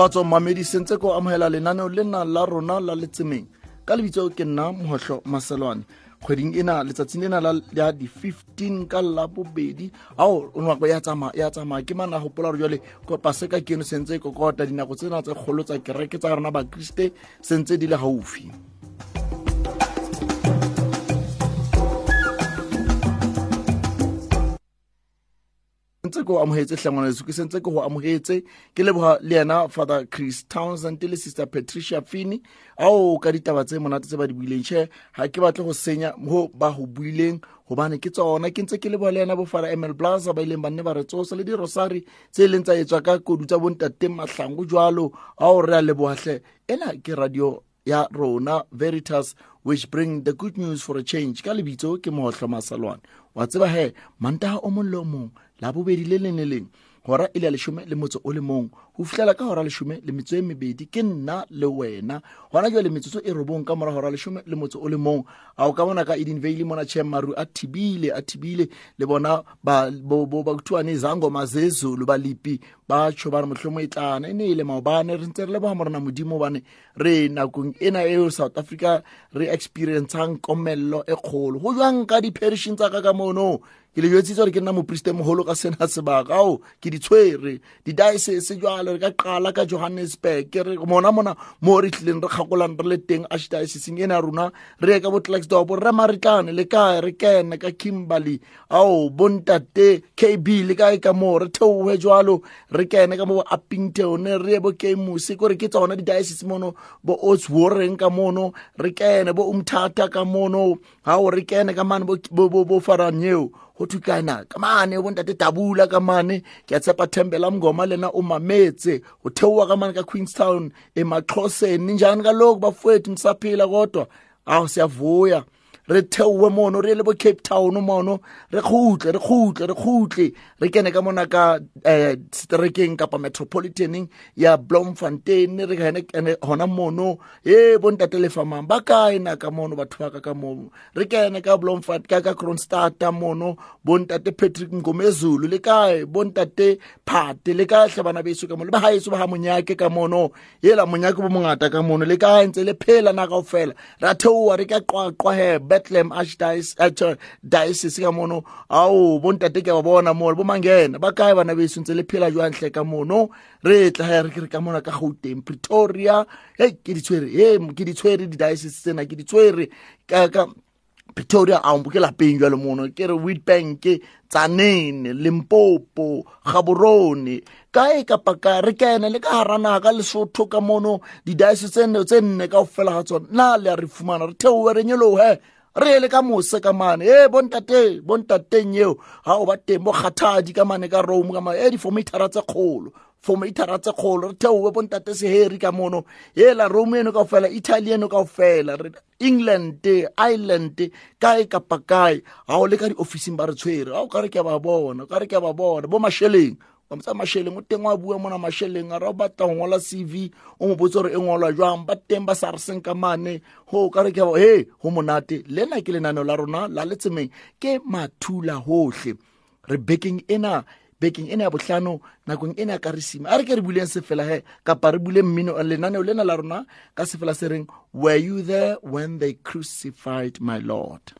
kgotso mamedi sentse ko amogela lenaneo lena la rona la letsemeng. Ka lebitso ke nna mogotlho maselwane. Kgweding ena letsatsing lena la di-15 ka labobedi ao nako ya tsamaya ke mana gopola gore jale paseka keno sentse e kokota dinako tsena tse kgolo tsa kereke tsa rona bakriste sentse di le gaufi ke go amogetse tlhangwaneso ke sentse ke go amogetse ke leboga le yena father chris townsend le sister patricia fini. Ao ka ditaba tse monate tse ba di buileng tšhe ga ke batle go senya mo ba go buileng gobane ke tsona. Ke ntse ke leboga le yena bo father emil blaza ba ileng banne ba re tsosa le dirosari tse e leng tsa etswa ka kodu tsa bontateng mahlango jalo ao re a lebogatlhe ena ke radio ya rona veritas which bring the good news for a change. Ka lebitso ke mootlho masalwane. Wa tseba he mantaga o mong le o mong labobedi le leng le leng gora e le ya lešome le motse o le mong go fitlhela ka gora lesome le metso e mebedi ke nna le wena. Gona jwa le metsotso e robong ka mora gora lesome le motso o le mong. A o ka bona ka eden vale mona chem maru a thibile a thibile le bona bathuane zango mazezulu balipi ba tsho ba re motlhomo e tlana. E ne e le maobane re ntse re leboga morena modimo bane re nakong ena eo south africa re experiencang komello e kgolo. Go jwang ka di-perishing tsa ka ka mono? Ke le jwetsitse gore ke nna moporiste mogolo ka sena sebaka. Ao ke di tshwere di-diocese jale re ka qala ka johannesburg. Re mona mona mo re tlileng re kgakolang re le teng archdioceseng ena ya rona re ye ka bo klerksdorp re maritlane le kae? Re kene ka kimberley. Ao bontate kb le kae ka moo? Re theohe jalo re kene ka mo bo upington re ye bo keimoes kore ke tsona di-diocese mono bo otswareng ka mono. Re kene bo umthata ka mono. Ao re kene ka mane bo faranyeo go thukana ka mane bontate tabula ka mane ke a tshepa thembela mngoma lena o mametse go theowa ka mane ka queenstown emaxhoseni. Njani kaloku bafowethu nisaphila kodwa? Awu siyavuya. Re theowe mono re le bo cape town mono. Re kgutle re kgutle re kgutle. Re kene ka mona ka um strekeng kapa metropolitaneng ya bloemfontein. Re kene gona mono. E bontate lefamang ba kae na ka mono batho ba ka ka mono? Re kene ka blomfont ka ka cronstata mono. Bontate patrick ngomezulu le kae? Bontate phate le kae hle bana beso ka mono? Le bahaeso ba ha monyake ka mono. Ela monyake bo mongata ka mono. Le kae ntse le phela na kaofela? Ra theowa re ka qwaqwa he bethlehem archdiocese ka mono ao bontate ke ba bona mo bo mangena ba kae bana beso ntse le phela jwantle ka mono. Re tla he re ka mona ka gauteng pretoria. Hei ke di tshwere e ke di tshwere di-diocese tsena ke di tshwere ka pretoria. A ke lapeng jalo mono. Ke re witbank tsanene limpopo gaborone. Kae kapa ka re kene le ka hara naga ka lesotho ka mono. Didiocese tsene tse nne ka ofela ga tsona. Na le a re fumana re theowe re nyelohe re le ka mose ka mane. E bontate bontateng eo ga o ba teng bo kgathadi ka mane ka rome ka mane. E diformatara tse kgolo. Formatara tse kgolo. Re theowe bontate seheri ka mono. Ela rome eno kao fela italy eno kao fela england ireland kae kapa kae. Ga o le ka di-officing ba re tshwere. Ga o ka re ke ba bona ka re ke ba bona. Bo masheleng wa motsa masheleng o teng wa bua mona masheleng a re o batla go ngola cv o mo botse gore e ngolwa jwang. Ba teng ba sa re seng ka mane. Go ka re ke he go monate. Lena ke lenaneo la rona la letsemeng ke mathula hohle. Re bekeng ena bekeng ena ya bohlano nakong ena ya karisima. A re ke re buleng sefela he kapa re buleng mmino lenaneo lena la rona ka sefela se reng were you there when they crucified my lord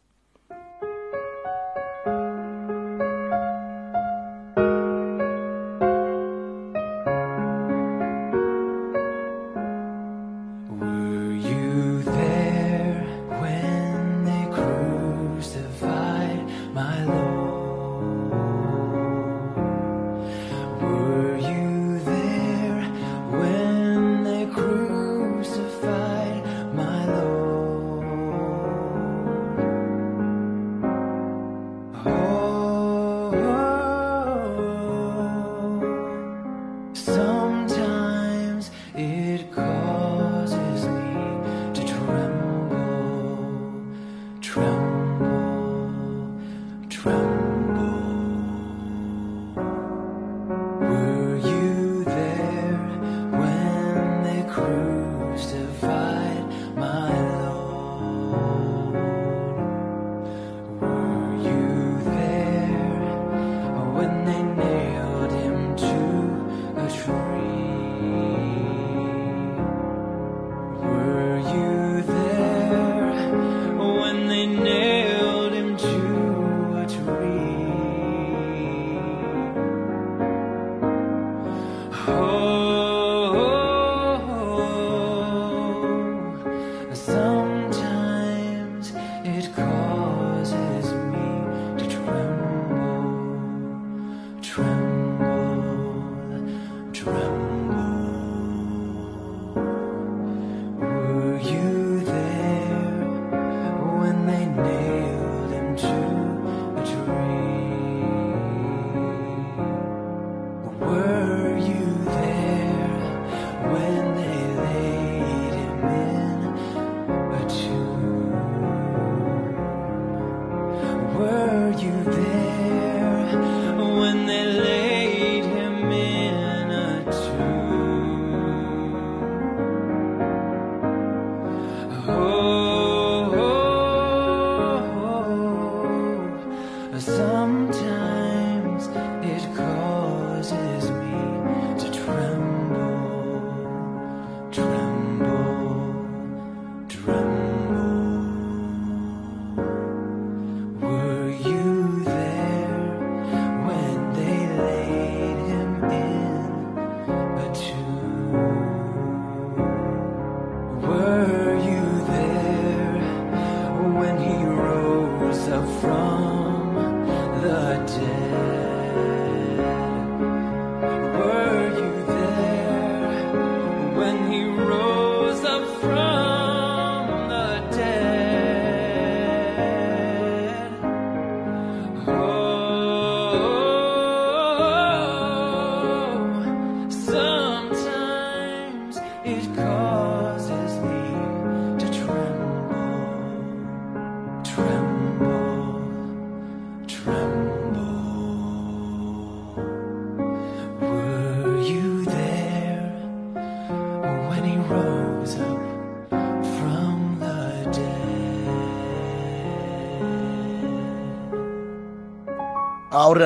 Were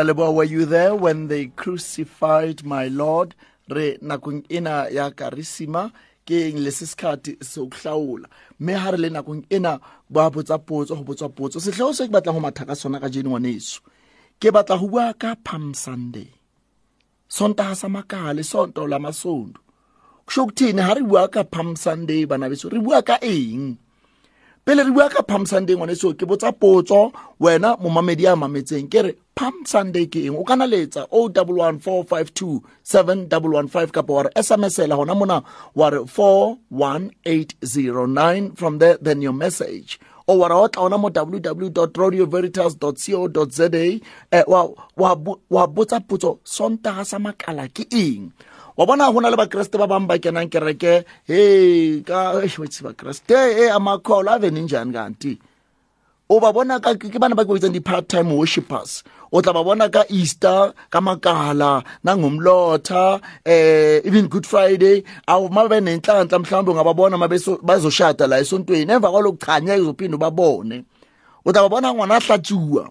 leboa were you there when they crucified my lord? Re nakong ena ya karisima ke eng le se sekgati se o hlaola? Mme ha re le nakong ena ba botsa potso go botswa potso. Setlhego se ke batlang go matha ka sona ka jene ngwaneso. Ke batla go bua ka palm sunday. Sontaga sa makale sonto la masondo. Kusho ukuthini? Ha re bua ka palm sunday bana beso re bua ka eng? Pele re bua ka palm sunday ngwaneso ke botsa potso wena momamedi a mametseng. Ke re palm sunday ke eng? O kana letsa o double one four five two seven double one five kapa wa re sms-ela gona mona wa re four one eight zero nine. From there then your message. O wa ra otla ona mo www radioveritas co za eh, wa, wa, wa botsa potso sontaga sa makala ke eng? Wa bona go na le bakreste ba bangwe ba kenang kereke. He ka eish, wetsi bakreste. E amakholo ave ninjani kanti o ba bona ke bana ba ke bitsang di-part time worshippers o tla ba bona ka easter ka makala nangomlotha eh even good friday awu ma babe nenhlanhla mhlawumbe ungababona ma beso- bazoshada la esontweni emva kwalokhu chanya uzophinde ubabone. O tla ba bona ngwana a hlatsuwa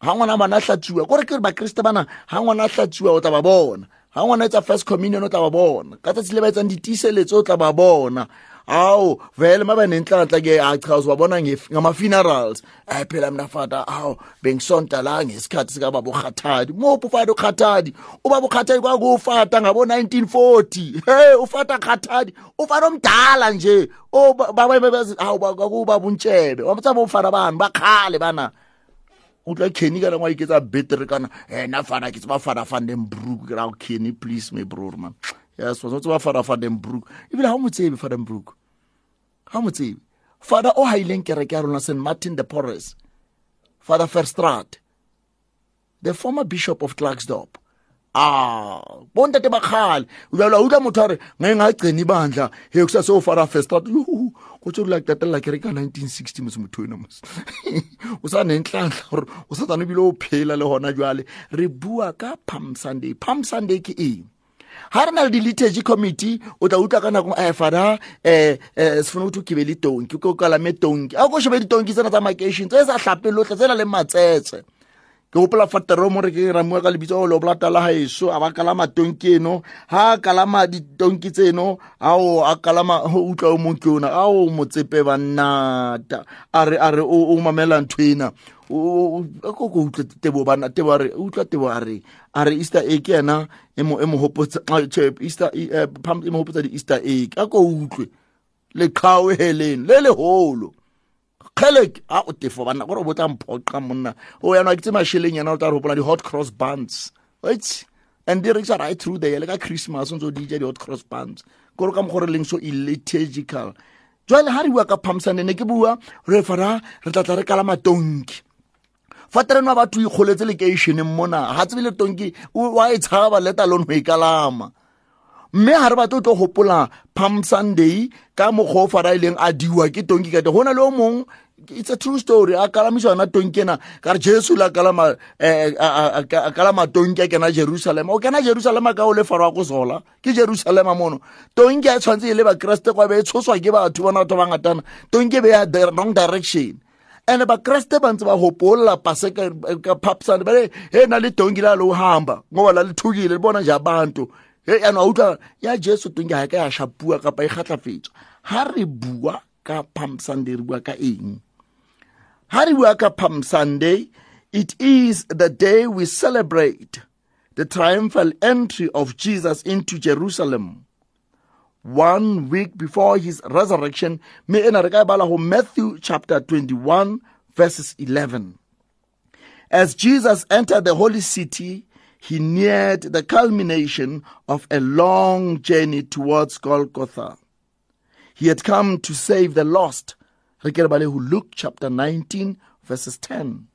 ha ngwana bana a hlatsuwa kore ke re bakreste bana ha ngwana a hlatsuwa o tla ba bona. Ha ngwana etsa first communion o tla ba bona. Ka tsatsi le ba etsang ditiiseletso o tla ba bona. hawu vele mabe nenhlanhla ke hayi cha uzobabona ngama funerals hayi eh, phela mina fata hawu bengisonta la ngesikhathi sika baba uKhathadi. Ngophi ufata uKhathadi? Ubaba uKhathadi kwakufata ngabo 1940 hey ufata Khathadi ufata omdala nje. Oh baba bazi hawu kwakuba buntshebe wamtsama ufana bani? Bakhale bana. O tla kenny kana ngwa iketsa betere kana. Eh na fana ke tsama fana fana dem brook ra o oh, kenny please my brother man. yes wa tswa fara fa den brook ibile ha mo tsebe fa den brook ha mo tsebe father o haileng kereke ya rona St. Martin the Porres. Father Verstraat the former bishop of Klerksdorp ah bontate bakhali uyala uda motho re ngeke ngagcina ibandla he kusase ufara Verstraat kutsho like that like kereke ya 1960 mos motho ena mos. Usanenhlanhla or usazana ibile uphela le hona jwale. Re bua ka Palm Sunday. Palm Sunday ke eng? Ha re na le di-liturgy committee o tla utlwa ka nako eh fada eh eh sefuna ukuthi ke be le tonki ko kalame tonki. A ko shebe ditonki tsena tsa maketion tse sa hlape lotlhe tse na le matsetse. Ke gopola fa teromo re ke ramua ka lebitso o le bolata la gaeso a ba kalama tonki eno. Ha a kalama ditonki tseno ao a kalama ho utlwa o mong ke ona ao motsepe bannata a re a re o o mamela ntho ena. O- o- a ko ko utlwa tebo bana tebo a re o utlwa tebo a re a re easter egg yena e mo e mo hopotsa ah, tjhe, easter e eh, Palm- e mo hopotsa di-easter egg. A ko utlwe leqhawe heleng le leholo kgelek a o tefo banna gore o botla mphoqa monna. O yana ke tse masheleng yana o tla re gopola di-hot cross buns. Its and di rekisa right through there le ka christmas o ntse o dija di-hot cross buns. Kore ka mogore leng so illiturgical. Jwale ha re bua ka pamsane ne ke bua re fara re tlatla re kala matonki fa tereno batho o ikgoletse lekeišeneng mona ga tsebe le tonki wa e tshaba leta lone go e kalama mme ga re batle o tlo gopola palm sunday ka mokgwa o fara ileng a diwa ke tonki kate go na le o mongwe it's a true story. A kalamiša yona tonki ena. Ka re jesu le a kalama eh, a- kalama tonki a kena jerusalema o kena jerusalema ka o le farwa go sola ke jerusalema mono. Tonki a tshwanetse e le bakeresete kwa be e tshoswa ke batho bona batho ba ngatana. Tonki e be ya wrong direction. And bakreste ba ntse ba hopolola pase ka ka phaphisane ba le na le tonki la o hamba. Ngoba la lithukile libona nje abantu he yana utlwa ya jesu tonki ha e ka ya shapua kapa e kgatlafetswa. Ha re bua ka palm sunday re bua ka eng? Ha re bua ka palm sunday it is the day we celebrate the triumphal entry of jesus into jerusalem. One week before his resurrection me ena re ka e bala go matthew chapter 21 verses 11 as jesus entered the holy city he neared the culmination of a long journey towards golgotha. He had come to save the lost. Luke chapter 19 verses 10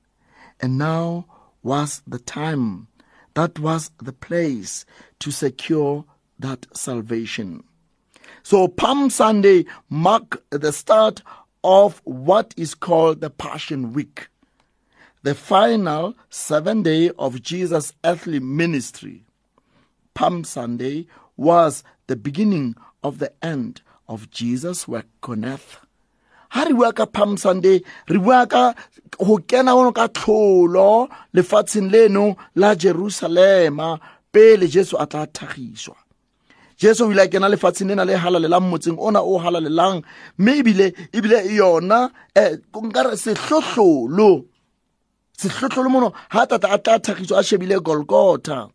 and now was the time. That was the place to secure that salvation. So Palm Sunday marked the start of what is called the Passion Week, the final seven day of Jesus' earthly ministry. Palm Sunday was the beginning of the end of Jesus' work on earth. ha palm sunday re bua ka go kena ono leno la jerusalema pele jesu a tla thagiswa jesu o ile a kena lefatsheng lena le halalelang motseng ona o halalelang mme ebile ebile yona um nkare sehlohlolo sehlohlolo mono ga tata a tla thagiso a shebile golgotha.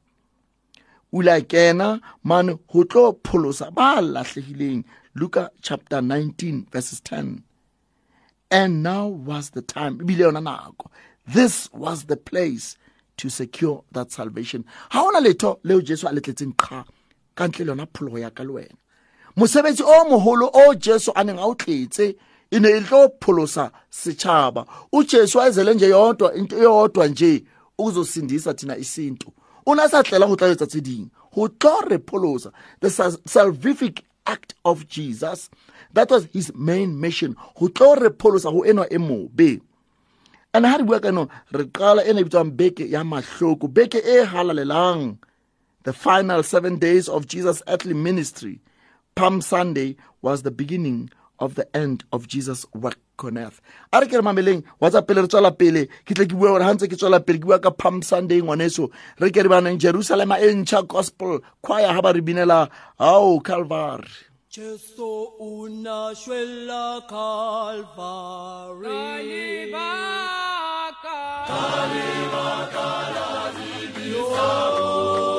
O ile kena mane go tlo pholosa ba latlhegileng luka chapter 19 verses 10 and now was the time ebile yona nako. This was the place to secure that salvation. Ha ona letho leo jesu a letletseng qha ka ntle le yona phologo ya ka le wena. Mosebetsi o mogolo o jesu a neng a o tletse e ne e tlo pholosa setšhaba ujesu ayezele nje yodwa into eyodwa nje ukuzosindisa thina isintu. Unasatlela go tla etsa tse ding? Go tlo re pholosa the salvific act of jesus. That was his main mission go tlo re pholosa go enwa e mobe. And ha re bua ka eno re qala e bitswang beke ya mahloko beke e halalelang. The final seven days of jesus earthly ministry palm sunday was the beginning of the end of jesus work on earth a re ke re mameleng whatsapp pele re tswela pele ke tle ke bua gore ga ntse ke tswela pele ke bua ka palm sunday ngwaneso re ke re baneng jerusalema e ntšha gospel choir ga ba re binela ao calvary Ceso una scella Calvary. Talibaka. Talibaka la zibisa.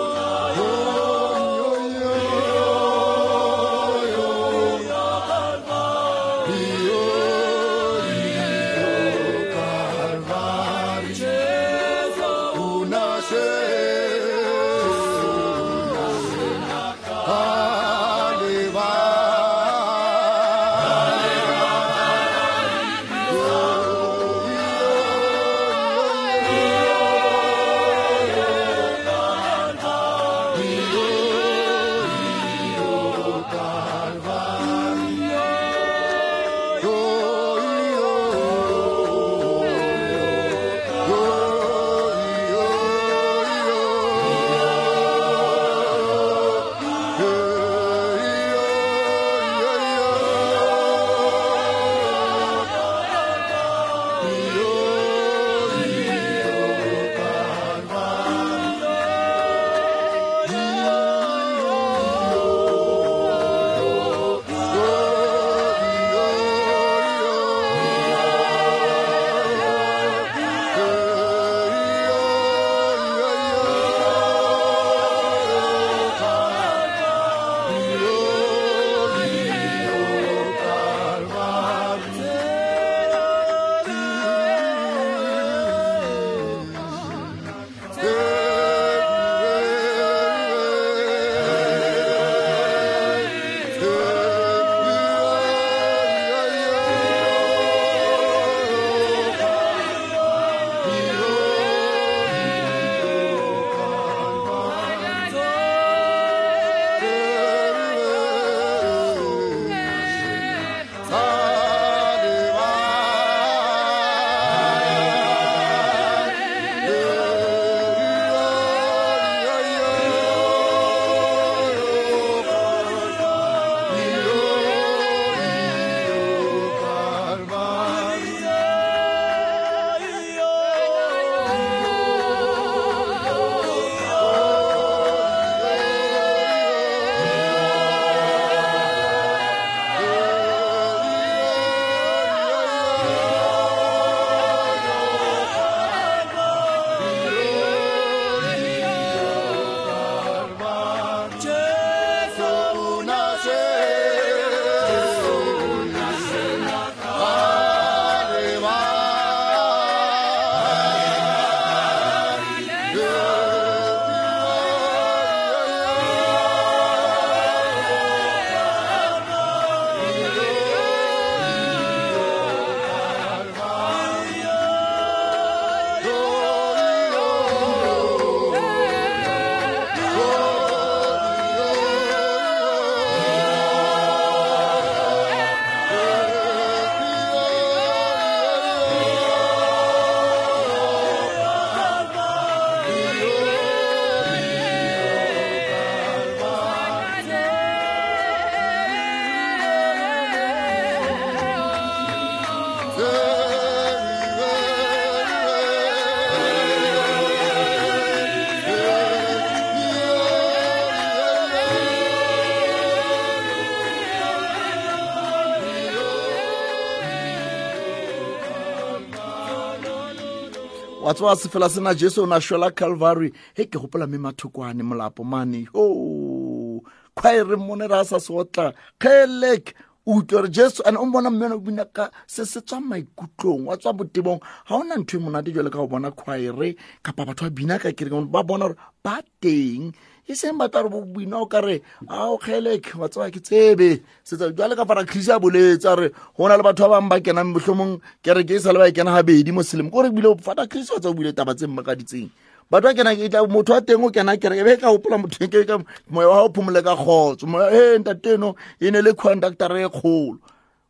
Wa tsewa se fela sena jesu o na šwela calvary. He ke gopola me mathokwane molapo mane. O khwaere mone ra sa se otla. Kgelek utlwe gore jesu ane o mbona mmene o bina ka se se tswa maikutlong wa tswa botebong. Ga ona ntho e monate jale ka go bona khwaere kapa batho ba bina ka kereke ba bona gore ba teng e seng batho gore bo bina o kare ao kgelek wa tseba ke tsebe. Setsa jale ka fara christ a boletse a re go na le batho ba bangwe ba kenang mohlomong kereke e sa le ba e kena gabedi mo selemo kore bile fata christ wa tsa o bile taba tse mmakaditseng. Batho ba kena tla motho wa teng o kena kereke be ka gopola motho ke ka moya wa go phomole ka kgotso. Moya e ntateno e ne le conductore e kgolo.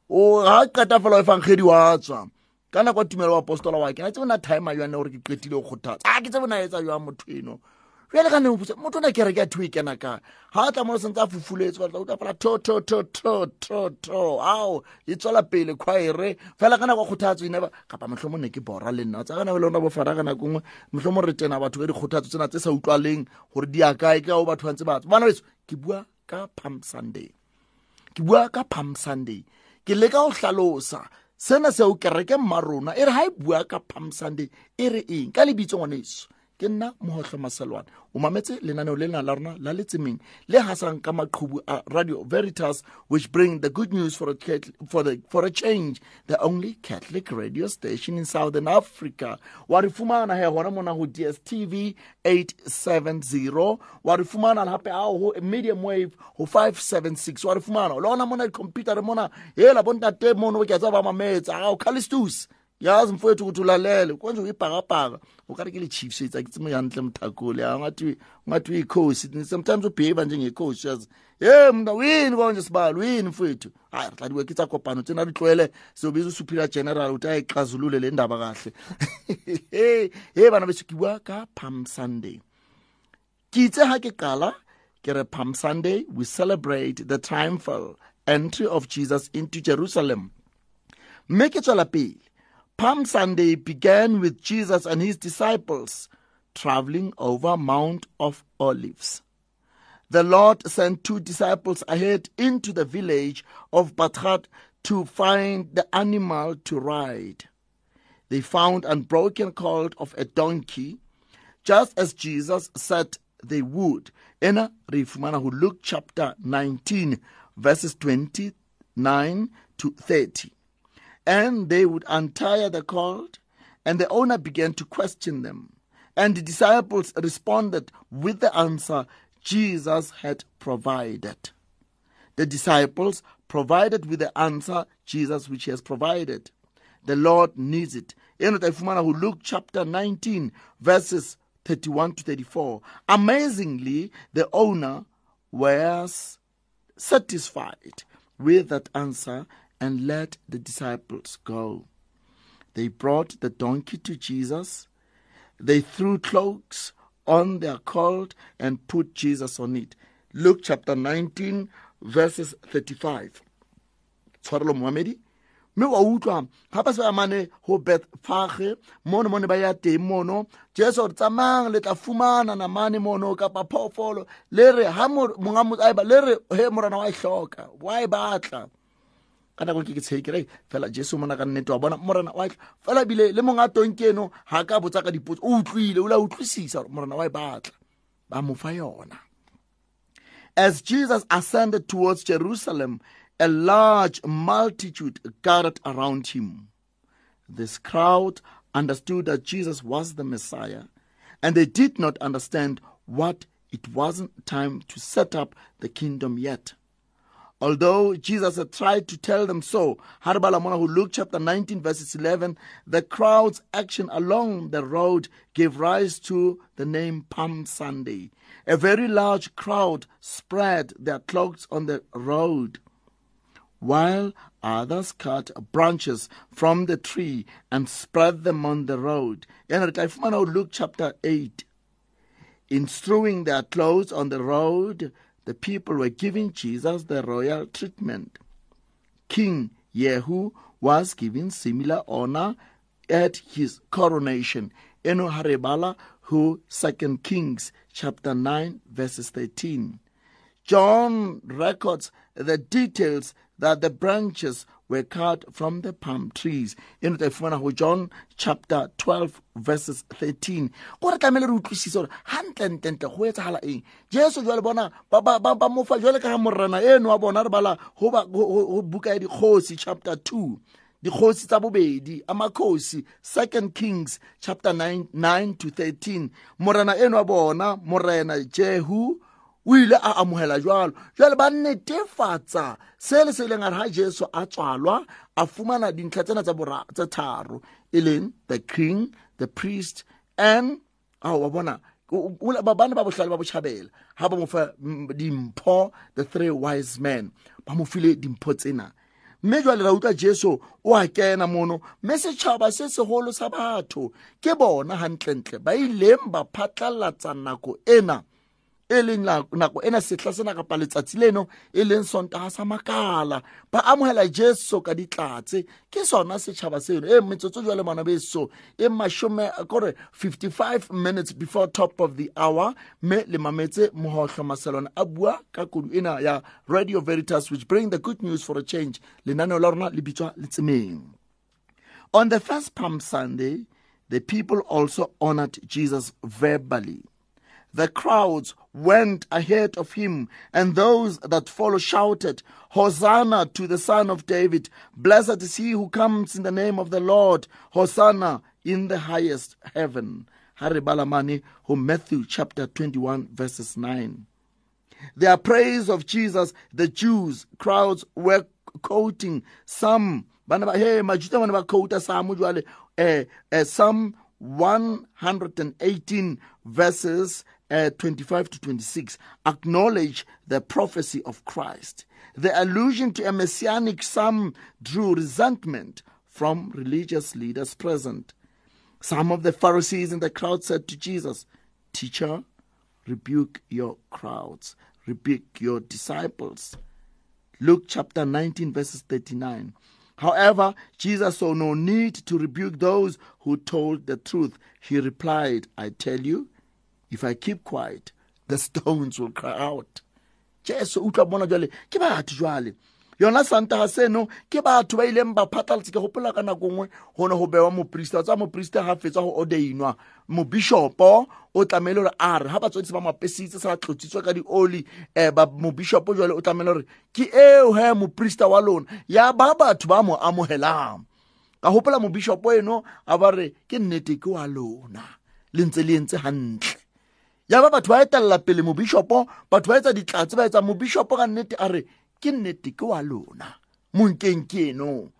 O ga qeta fela o efangkgedi wa tswa. Ka nako tumelo wa apostola wa kena tse bona time jane gore ke qetile go kgothatsa? A ke tse bona etsa jang motho eno jale ka nebotsa motho o na kereke a thuo e kena ka ga a tla mo sentse a fufuletse batla utlwa fela tho tho tho tho tho tho. Ao e tswela pele kgwaere fela ka nako kgothatso ene kapa motlhomo ne ke bora le nna. Tsa ka nako le ona bofara ka nako nngwe. Motlhomo re tena batho ka dikgothatso tsena tse sa utlwaleng gore di a kae ke ao batho bantse batso bana beso ke bua ka palm sunday. Ke bua ka palm sunday. Ke leka go hlalosa sena seo kereke mmarona e re ga e bua ka palm sunday e re eng? Ka lebitso ngwaneso ke nna mohohlo maselwane. O mametse lenaneo le lena la rona la letsemeng le hasang ka maqhubu a radio veritas which bring the good news for a, for, the, for a change. The only catholic radio station in southern africa. Wa re fumana he gona mona go dstv 870 wa re fumana gape ao go medium wave go 576 wa re fumana le gona mona computer mona. Hela bontate mono ke a tsa ba mametsa. Ao calistus yazi mfowethu ukuthi ulalele konje uyibhakabhaka. Ukade ke le-chiefs akithi yantle mthakule ngathi ngathi uyikhosi. Sometimes ubehave njengekhosi yazi. Ye mna wini konje sibali wini mfowethu? Hayi re tla di wekitsa kopano tsena di tlwele seobiza usuperior general uthi ayixazulule le ndaba kahle. He he bana beso ke bua ka palm sunday. Ke itse ha ke qala ke re palm sunday we celebrate the triumphal entry of jesus into jerusalem. Mme ke tswela pele Palm Sunday began with Jesus and his disciples traveling over Mount of Olives. The Lord sent two disciples ahead into the village of Batrat to find the animal to ride. They found a broken colt of a donkey, just as Jesus said they would. In Rifumana Luke chapter 19, verses 29 to 30 and they would untie the colt, and the owner began to question them. And the disciples responded with the answer Jesus had provided. The disciples provided with the answer Jesus which he has provided. The Lord needs it. Who Luke chapter 19 verses 31 to 34. Amazingly, the owner was satisfied with that answer and let the disciples go. They brought the donkey to Jesus. They threw cloaks on their colt and put Jesus on it. Luke chapter 19, verses 35. tshwarelo moamedi mme wa utlwa ga ba se ba mane go bethfage mono mone ba ya teng mono jesu gore tsamayang le tla fumana namane mono kapa phoofolo le re ga monga a ba le re he morana wa e hloka wa e batla ka nako ke ke fela jesu nnete wa bona. Morena wa fela bile le monga tonke eno ga ka botsa ka dipotso. O utlwile o la utlwisisa gore morena wa e batla ba yona. As jesus ascended towards jerusalem a large multitude gathered around him. This crowd understood that jesus was the messiah and they did not understand what it wasn't time to set up the kingdom yet Although Jesus had tried to tell them so, Harbala who Luke chapter 19, verses 11, the crowd's action along the road gave rise to the name Palm Sunday. A very large crowd spread their cloaks on the road, while others cut branches from the tree and spread them on the road. Luke chapter 8, in strewing their clothes on the road, the people were giving Jesus the royal treatment. King Yehu was given similar honor at his coronation. Eno Harebala, who Second Kings chapter 9 verses 13. John records the details that the branches were cut from the palm trees. Eno ta e fumana go john chapter 12 verses 13 gore tlamele re utlwisise gore gantlententle go etsagala eng? Jesu jale bona ba- mofa jale ka ga morena eno wa bona re bala go ba- go- go go buka ya dikgosi chapter 2 dikgosi tsa bobedi amakhosi second kings chapter 9, 9 to 13 morena eno wa bona morena jehu o ile a amogela jalo jale ba netefatsa se le se ileng a re ga jesu a tswalwa a fumana dintlha tsena tsa bora- tse tharo e leng the king the priest and ao wa bona o- o- ba- bana ba bohlale ba botšhabela ga ba mo fa mm, dimpho the three wise men ba mo file dimpho tsena. Mme jwale ra utlwa jesu o a kena mono. Mme setšhaba se segolo sa batho ke bona gantlentle ba ileng ba phatlalatsa nako ena. E leng nako ena sehla sena kapa letsatsi leno e leng sontaga sa makala. Ba amogela jesu ka ditlatse ke sona setšhaba seno. Eh, e metsotso jwa le beso e masome eh, kore 55 minutes before top of the hour mme le mametse mohohlo maselwane a bua ka kodu ena ya radio veritas which bring the good news for a change. Lenaneo la rona le bitswa letsemeng. On the first palm sunday the people also honored jesus verbally the crowds went ahead of him, and those that follow shouted, Hosanna to the Son of David! Blessed is he who comes in the name of the Lord! Hosanna in the highest heaven. Hari Balamani, who Matthew chapter 21, verses 9. Their praise of Jesus, the Jews, crowds were quoting some, hey, majuda bana ba quota some, eh, eh, Psalm 118 verses uh, 25 to 26 acknowledge the prophecy of Christ. The allusion to a messianic psalm drew resentment from religious leaders present. Some of the Pharisees in the crowd said to Jesus, Teacher, rebuke your crowds, rebuke your disciples. Luke chapter 19, verses 39. However, Jesus saw no need to rebuke those who told the truth. He replied, I tell you, if I keep quiet, the stones will cry out. jesu utlwa bona jwale ke batho jwale. Yona santaga seno ke batho ba ileng ba phatlalatse ke gopola ka nako nngwe go ne go bewa moporista tsa moporista ga fetsa go ordainwa. Mobishopo o tlamehile gore a re ga batswadise ba mapesitse sa tlotsitswe ka dioli um mobishopo jwale o tlamehile gore ke eo he moporista wa lona. Ya ba batho ba mo amogelang ka gopola mobishopo eno a ba re ke nnete ke wa lona. Le ntse le entse gantle ya ba batho ba etelela pele mobishopo batho ba etsa ditlatse ba etsa mobishopo ka nnete a re ke nnete ke wa lona monkeng ke eno.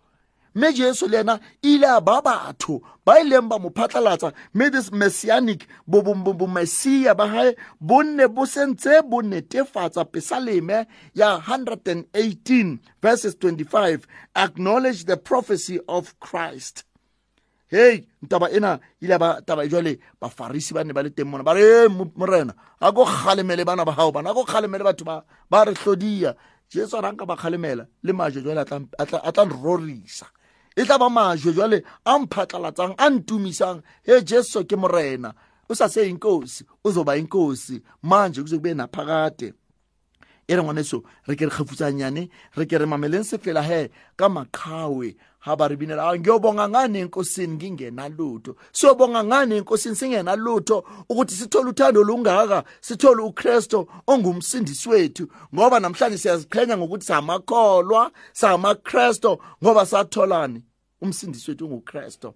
Mme jesu le ena ile a ba batho ba ileng ba mo phatlalatsa. Mme this messianic bomesia ba gae bo nne bo sentse bo netefatsa pesaleme ya 118 verses 25 acknowledge the prophecy of christ. Hei taba ena ile ba taba jwale bafarisi ba ne ba le teng mona ba re "Eh, mo- morena a ko kgalemele bana ba gago bana a ko kgalemele batho ba ba re tlhodia jesu a ranka ba kgalemela le majwe jwale a tla- a tla a tla nrorisa. E tla ba majwe jwale a mphatlalatsang a ntumisang he jesu ke morena o sa se inkosi uzoba inkosi manje kuzokube naphakade. E re ngwaneso re ke re kgefutsanyane re ke re mameleng sefela he ka maqhawe ha ba re binela "Ah, ngiyobonga ngani enkosini ngingenalutho siyobonga ngani enkosini singenalutho ukuthi sithole uthando olungaka sithole ukristu ongumsindisi wethu. Ngoba namhlanje siyaziqhenya ngokuthi samakholwa samakristu ngoba satholani. Umsindisi wethu ungukristu.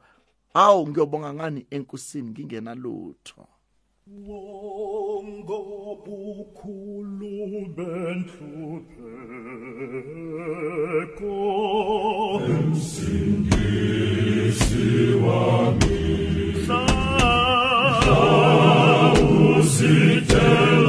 Hawu ngiyobonga ngani enkosini ngingenalutho Wonga bukhulu benhlupheko Msindisi wami Mhla usitela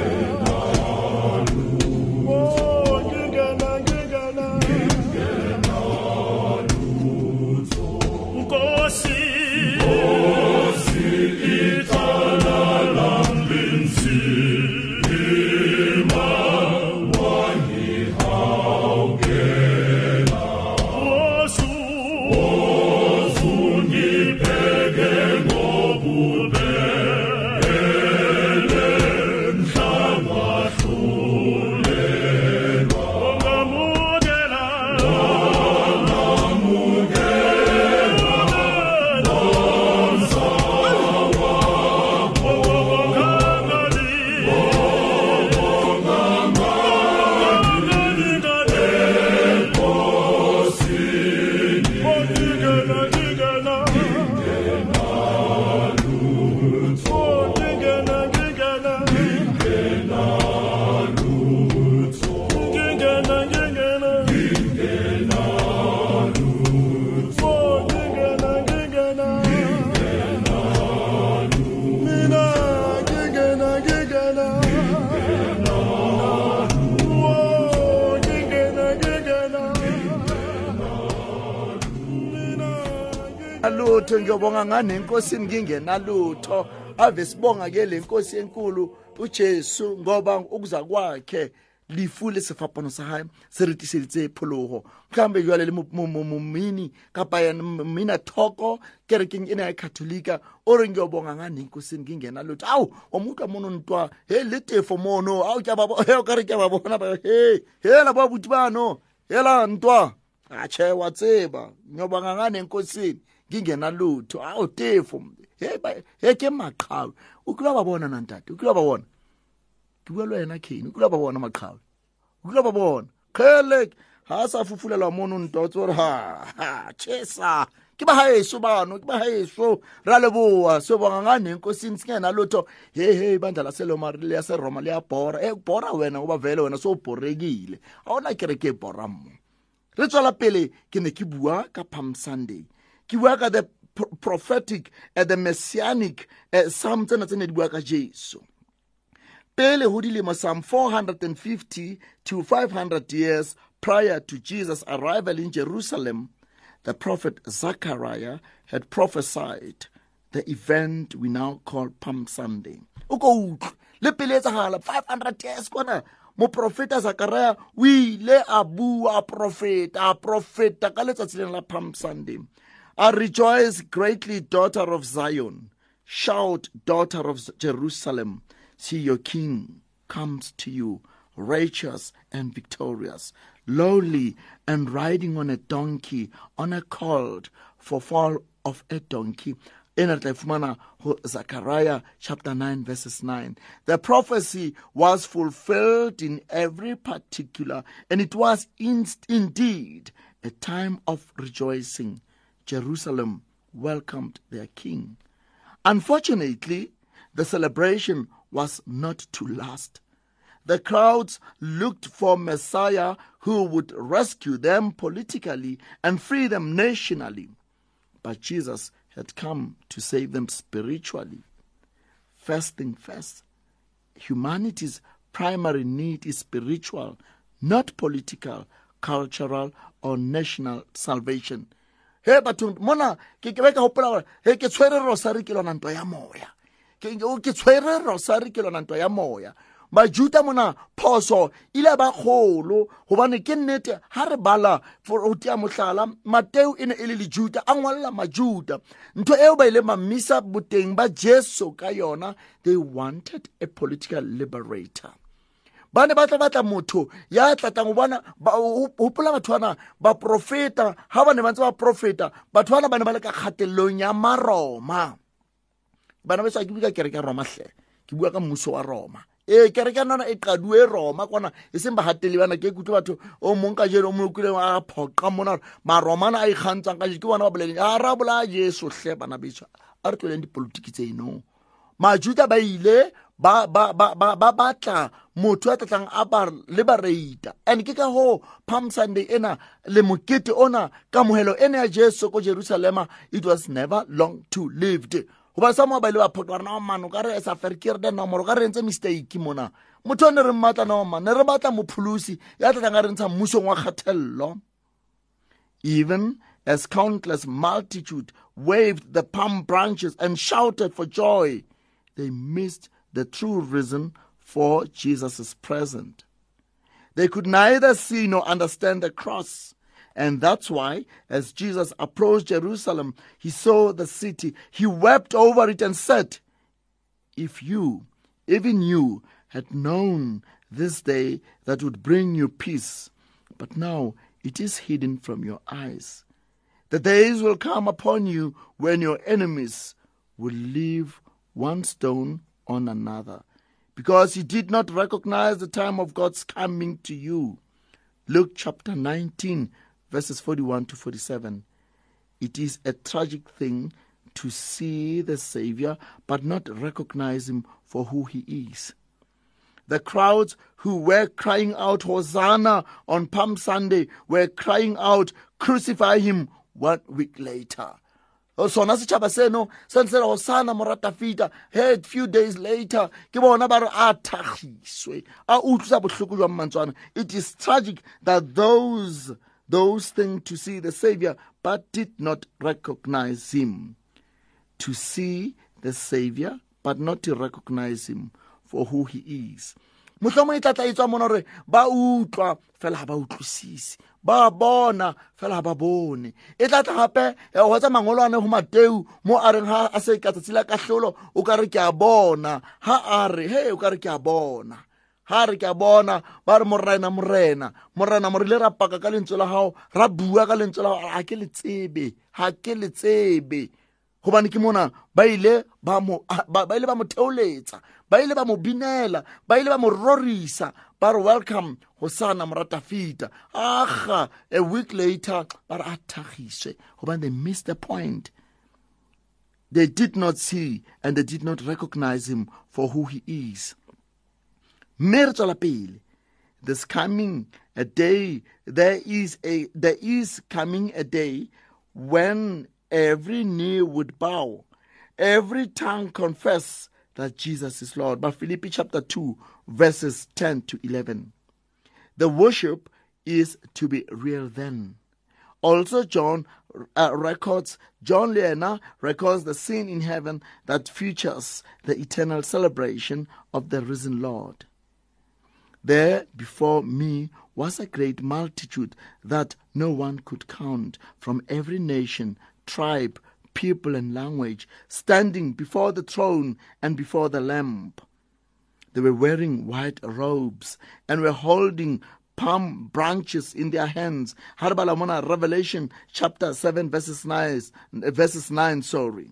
Amen. kodwa ngiyobonga ngane enkosini ngingenalutho ave sibonga ke lenkosi enkulu uJesu ngoba ukuza kwakhe lefu le sefapano sa hae se re tiseditse phologo mkambe jwale le momini kapa yamina thoko kerekeng ena ya katholika o reng ke o bonga ngane nkoseng ke ngena lotho ao wa moutlwa mono. Ntwa he le tefo mono ao o kare ke a ba bona he hela babuti bano. Hela ntwa. Atšhe wa tseba. Nyobanga ngane nkoseng ngingenalutho. Awu tefu heke maqhawe. Ukulababona nantate ukulababona ngibua lo yena kheni ukulababona maqhawe. Ukulababona khele ha sa fufulelwa mono ntotso re ha chesa ke bahayeso bano ke bahayeso ra leboa sobonga ngane enkosini singenalutho. He he ibandla laseromalyaseroma liyabhora. E kubhora wena uba vele wena sobhorekile awona kereke ebhora mmo re tswela pele ke ne ke bua ka palm sunday. Ke bua ka the prophetic and the messianic uh, psalm tsena tse ne di bua ka jesu. Pele ho dilemo some 450 to 500 years prior to jesus arrival in jerusalem the prophet zechariah had prophesied the event we now call palm sunday. O ko utlwe le pele e tsagala 500 years kona moprofeta zachariah o ile a bua a profeta a profeta ka letsatsi lena la palm sunday a rejoice greatly daughter of zion. Shout daughter of jerusalem see your king comes to you righteous and victorious lowly and riding on a donkey on a colt for fall of a donkey. Ena re tla chapter 9 verses 9 the prophecy was fulfilled in every particular and it was in, indeed a time of rejoicing jerusalem welcomed their king unfortunately the celebration was not to last the crowds looked for Messiah who would rescue them politically and free them nationally. But Jesus had come to save them spiritually. First thing first, humanity's primary need is spiritual, not political, cultural, or national salvation. He bathong mona ke be ka gopola gore he ke tshwere rosari ke lona ntwa ya moya. Ke tshwere rosari ke lona ntwa ya moya. Majuta mona phoso ile ba kgolo gobane ke nnete ga re bala go tea motlhala mateo e ne e le lejuta a ngwalela majuta ntho eo ba ile mamisa boteng ba jesu ka yona they wanted a political liberator ba ne ba tla batla motho ya tlatlang go bona ba- hopola batho bana baprofeta ga ba ne ba ntse ba profeta batho bana ba ne ba le ka kgatelelong ya maroma. Bana beso ke bua ka kereke ya roma hle ke bua ka mmuso wa roma. Ee kereke ya nona e qadue roma kwana e seng bagateli bana. Ke kutlwe batho o mong ka jeno o mo kwileng a phoqa mona. Maromana a ikgantsang ka je ke bona ba boleleng. A ra bola jesu hle bana beso a re tlweleng dipolotiki tseno. Majuda ba ile ba ba ba ba ba batla motho ya tlatlang a ba liberator and ke ka ho palm sunday ena le mokete ona kamohelo ena ya jesu ko jerusalema it was never long to lived. Goba sa mo ba ile ba phota gore nao oh, mano ka re sa ferkere de nomoro ka re entse mistake mona. Motho o ne re mmatla nao man ne re batla mopholosi ya tlatlang a re ntsha mmusong wa kgathelelo even as countless multitude waved the palm branches and shouted for joy, they missed the true reason for Jesus' present. They could neither see nor understand the cross. And that's why, as Jesus approached Jerusalem, he saw the city. He wept over it and said, If you, even you, had known this day that would bring you peace, but now it is hidden from your eyes. The days will come upon you when your enemies will leave one stone on another, because you did not recognize the time of God's coming to you. Luke chapter 19, verses 41 to 47. It is a tragic thing to see the Savior but not recognize him for who he is. The crowds who were crying out, Hosanna on Palm Sunday, were crying out, Crucify him one week later. Sona setšhaba seno se ntse re hosana moratafita he few days later ke bona ba re a thagiswe a utlwisa bohloko jwa mmantswana it is tragic that those those things to see the Savior, but did not recognize him. To see the Savior, but not to recognize him for who he is. mohlomong e tla tla e tswa mona gore ba utlwa fela ga ba utlwisise ba bona fela ba bone. E tla tla gape eh, go tsa mangolwane go mateu mo a reng ga a se ka tsatsi la katlholo o ka re ke a bona. Ga a re he o ka re ke a bona. Ga re ke a bona ba re morena morena. Morena mo rile ra paka ka lentswe la gago ra bua ka lentswe la gago ga ke letsebe ga ke letsebe gobane ke mona ba ile ba mo theoletsa ba ile ba mo binela ba ile ba mo rorisa ba re welcome go sana moratafita. Aga a week later ba re a thagiswe gobane they missed the point. They did not see and they did not recognize him for who he is. Mme re tswela pele. This coming a day there is a there is coming a day when every knee would bow every tongue confess that jesus is lord. But philippi chapter 2 verses 10 to 11 the worship is to be real then. Also john uh, records john leona records the scene in heaven that features the eternal celebration of the risen lord. There before me was a great multitude that no one could count from every nation, tribe, people, and language, standing before the throne and before the Lamb. They were wearing white robes and were holding palm branches in their hands. Harbalamona, Revelation chapter 7, verses 9, verses 9, sorry.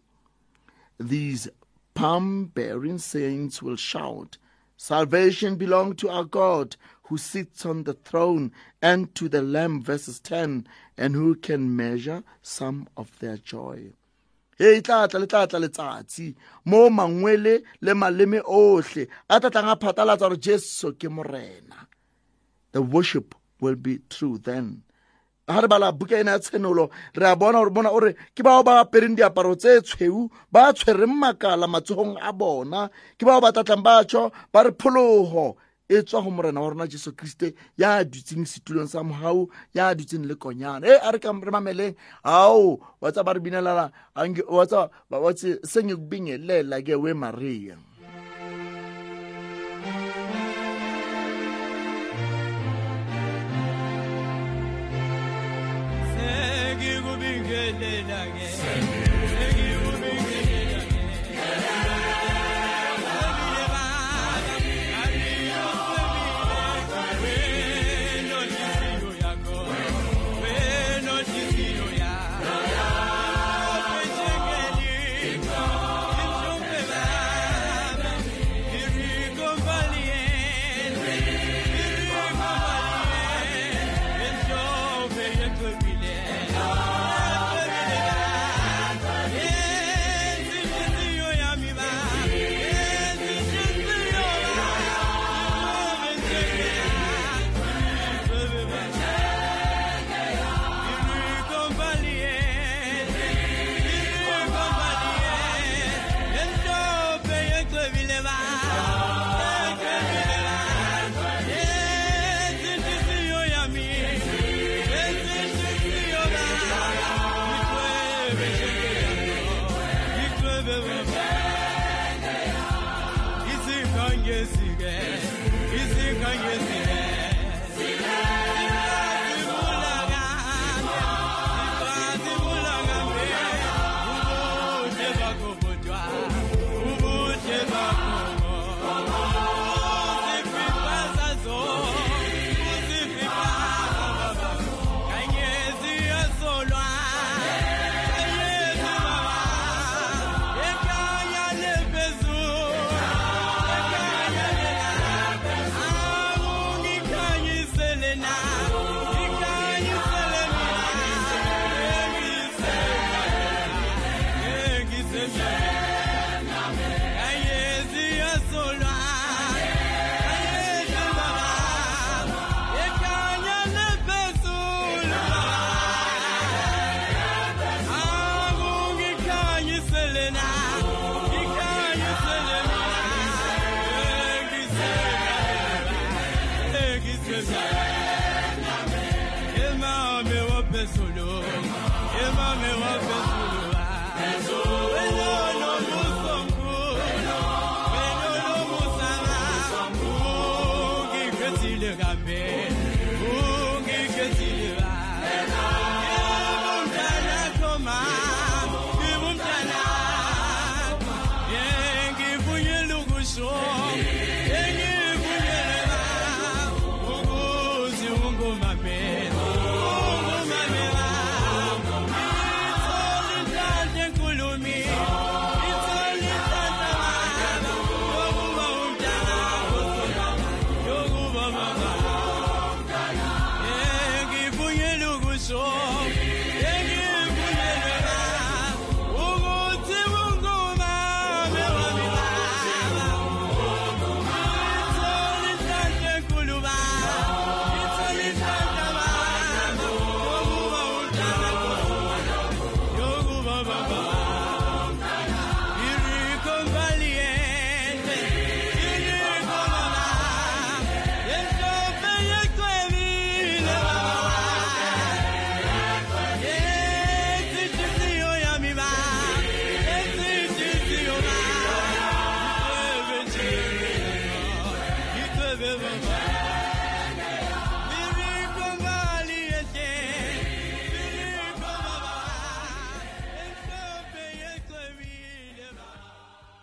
These palm bearing saints will shout, Salvation belongs to our God who sits on the throne and to the Lamb, verses 10, and who can measure some of their joy. E tla tla le tla tla letsatsi. Mo mangwele le maleme ohle. A a gore jesu ke morena. The worship will be true then. Ga re bala buka ena ya tshenolo re a bona gore bona ore ke bao ba apereng diaparo tse tshweu ba tshwereng makala matsogong a bona. Ke bao ba tlatlang ba ba re phologo e tswa go morena wa rona jesu kriste ya dutseng setulong sa mogau ya dutseng le konyana. E a re ka re mameleng ao wa tsa ba re binelela ange- wa tsa ba- wa tse sengikubingelela ke we maria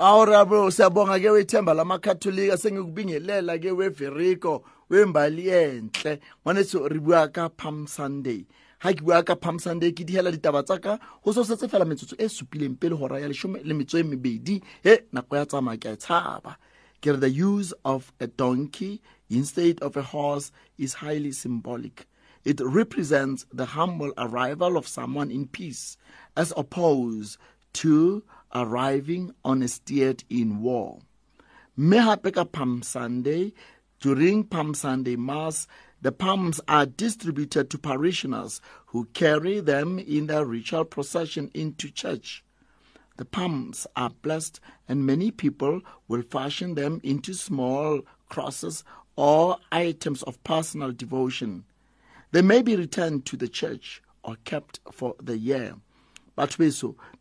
awurabo siyabonga ke wethemba lamakhatholika sengikubingelela ke weverico wembali entle ngwaneso re bua ka palm sunday. Ha ke bua ka palm sunday ke dihela ditaba tsa ka go so setse fela metsotso e supileng pele hora ya leshome le metso e mebedi. He nako ya tsamaya ke a e tshaba. Ke re the use of a donkey instead of a horse is highly symbolic. It represents the humble arrival of someone in peace as opposed to arriving on a steed in war. mme hape ka palm sunday during palm sunday mass the palms are distributed to parishioners who carry them in their ritual procession into church the palms are blessed and many people will fashion them into small crosses or items of personal devotion they may be returned to the church or kept for the year. But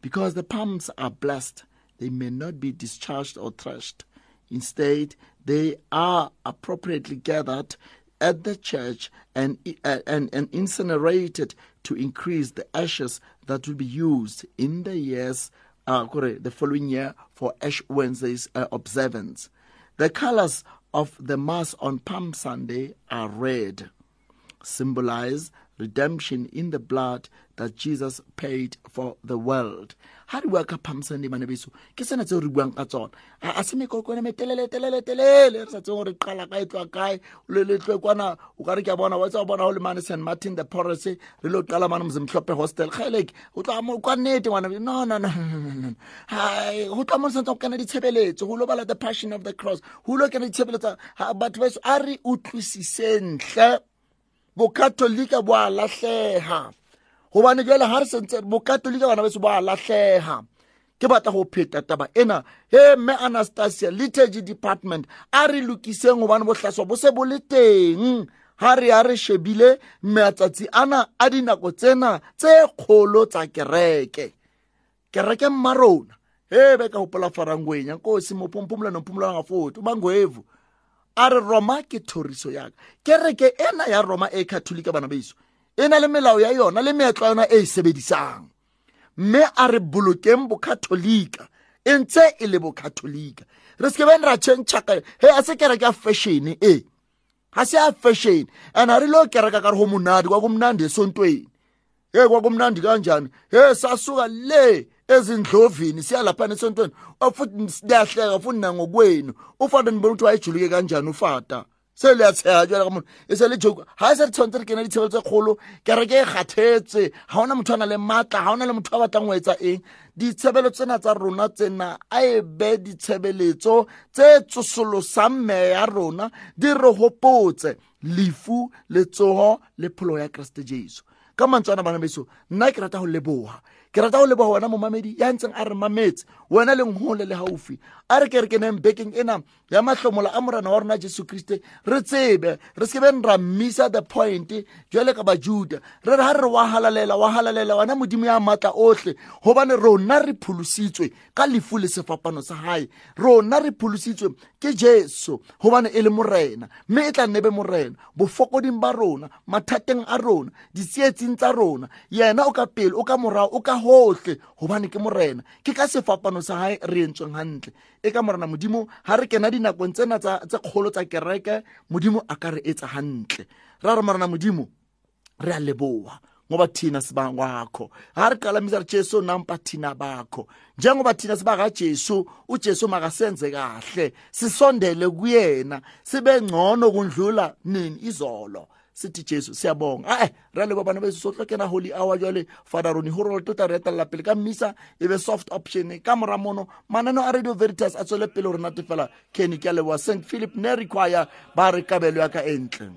because the palms are blessed, they may not be discharged or thrashed. Instead, they are appropriately gathered at the church and, uh, and, and incinerated to increase the ashes that will be used in the years, uh, the following year for Ash Wednesday's uh, observance. The colors of the Mass on Palm Sunday are red symbolize redemption in the blood that Jesus paid for the world. Ha re bua ka Palm Sunday bana beso ke sena tseo re buang ka tsona. A se mekokwane me telele telele. Telele re sa tseng gore qala kae tloa kae. O le le tlwe kwana o ka re ke a o le Martin de Porres re lo qala mane mzimhlophe hostel. Kgeleke o tla mo kwa nnete ngwana no no no go tla mo sentse go kana ditshebeletso go the passion of the cross go lo kana ditshebeletso batho ba a re utlwisisentle bokatolika bo a lahleha. Gobane jale ga re sentse bokatolika bana beso bo a lahleha. Ke batla go pheta taba ena. He mme anastasia liturgy department a re lokiseng gobane bohlaswa bo se bo le teng. Ha re ya re shebile matsatsi ana a dinako tsena tse kgolo tsa kereke. Kereke mmarona he be ka gopola farangwenya nkosi mophomphomola nomphomolana gafoto bangwevu a re roma ke thoriso yaka kereke ena ya roma e katholika bana beso e na le melao ya yona le meetlo ya yona e e sebedisang. Mme a re bolokeng bokatholika e ntse e le bokatholika re seke beng ra tšhentšhaka he a se kereke ya fashion e ga se ya fashion and a re lo kereka ka re go monadi kwa kumnandi esontweni. He kwakumnandi kanjani he sasuka le. Ezindlovini siya laphana esontweni. Futhi siyahleka futhi nangokwenu. Ufata nibona ukuthi wayejuluke kanjani ufata se le a tsheya jwale ka mone e se le joke ga e se re tshwanetse re kena ditshebelo tse kgolo kereke e kgathetse ga ona motho a na le maatla ga ona le motho a batlang go etsa eng? Ditshebelo tsena tsa rona tsena a e be ditshebeletso tse tsosolosang mme ya rona di re gopotse lefu letsogo le pholo ya keresete jesu. Ka mantswana bana beso nna ke rata go leboga ke rata go leboga wena momamedi ya ntseng a re mametse. Wena leng gole le gaufi a re ke re ke neng bekeng ena ya mahlomola a morena wa rona jesu kriste re tsebe re sekebeng ra mmisa the point jale ka bajuda re re ga re wa halalela wa halalela wena modimo ya maatla otlhe gobane rona re pholositswe ka lefu le sefapano sa gae rona re pholositswe ke jesu gobane e le morena. Mme e tla nne be morena. Bofokoding ba rona mathateng a rona ditsietsing tsa rona. Yena o ka pele o ka morago o ka gotlhe gobane ke morena ke ka sefapano sa gae re entsweng gantle e ka morena modimo ga re kena dinakong tsena tsa- tse kgolo tsa kereke modimo a ka re etsa gantle ra re morena modimo re a leboha ngoba thina siba kwakho ha ri qalamisa ri jesu nampa thina bakho. Njengoba thina siba kajesu ujesu makasenze kahle. Sisondele kuyena sibe ngcono kundlula nini izolo. Sithi jesu siyabonga. Ae ra leboa bana beso sotlo kena holy hour jwale. Fada roni ho rolo tota re etelela pele ka mmisa e be soft option. Ka mora mono manano a radio veritas a tswele pele hore natefela kenny ke a leboa st philip ne require ba re kabelo ya ka e ntle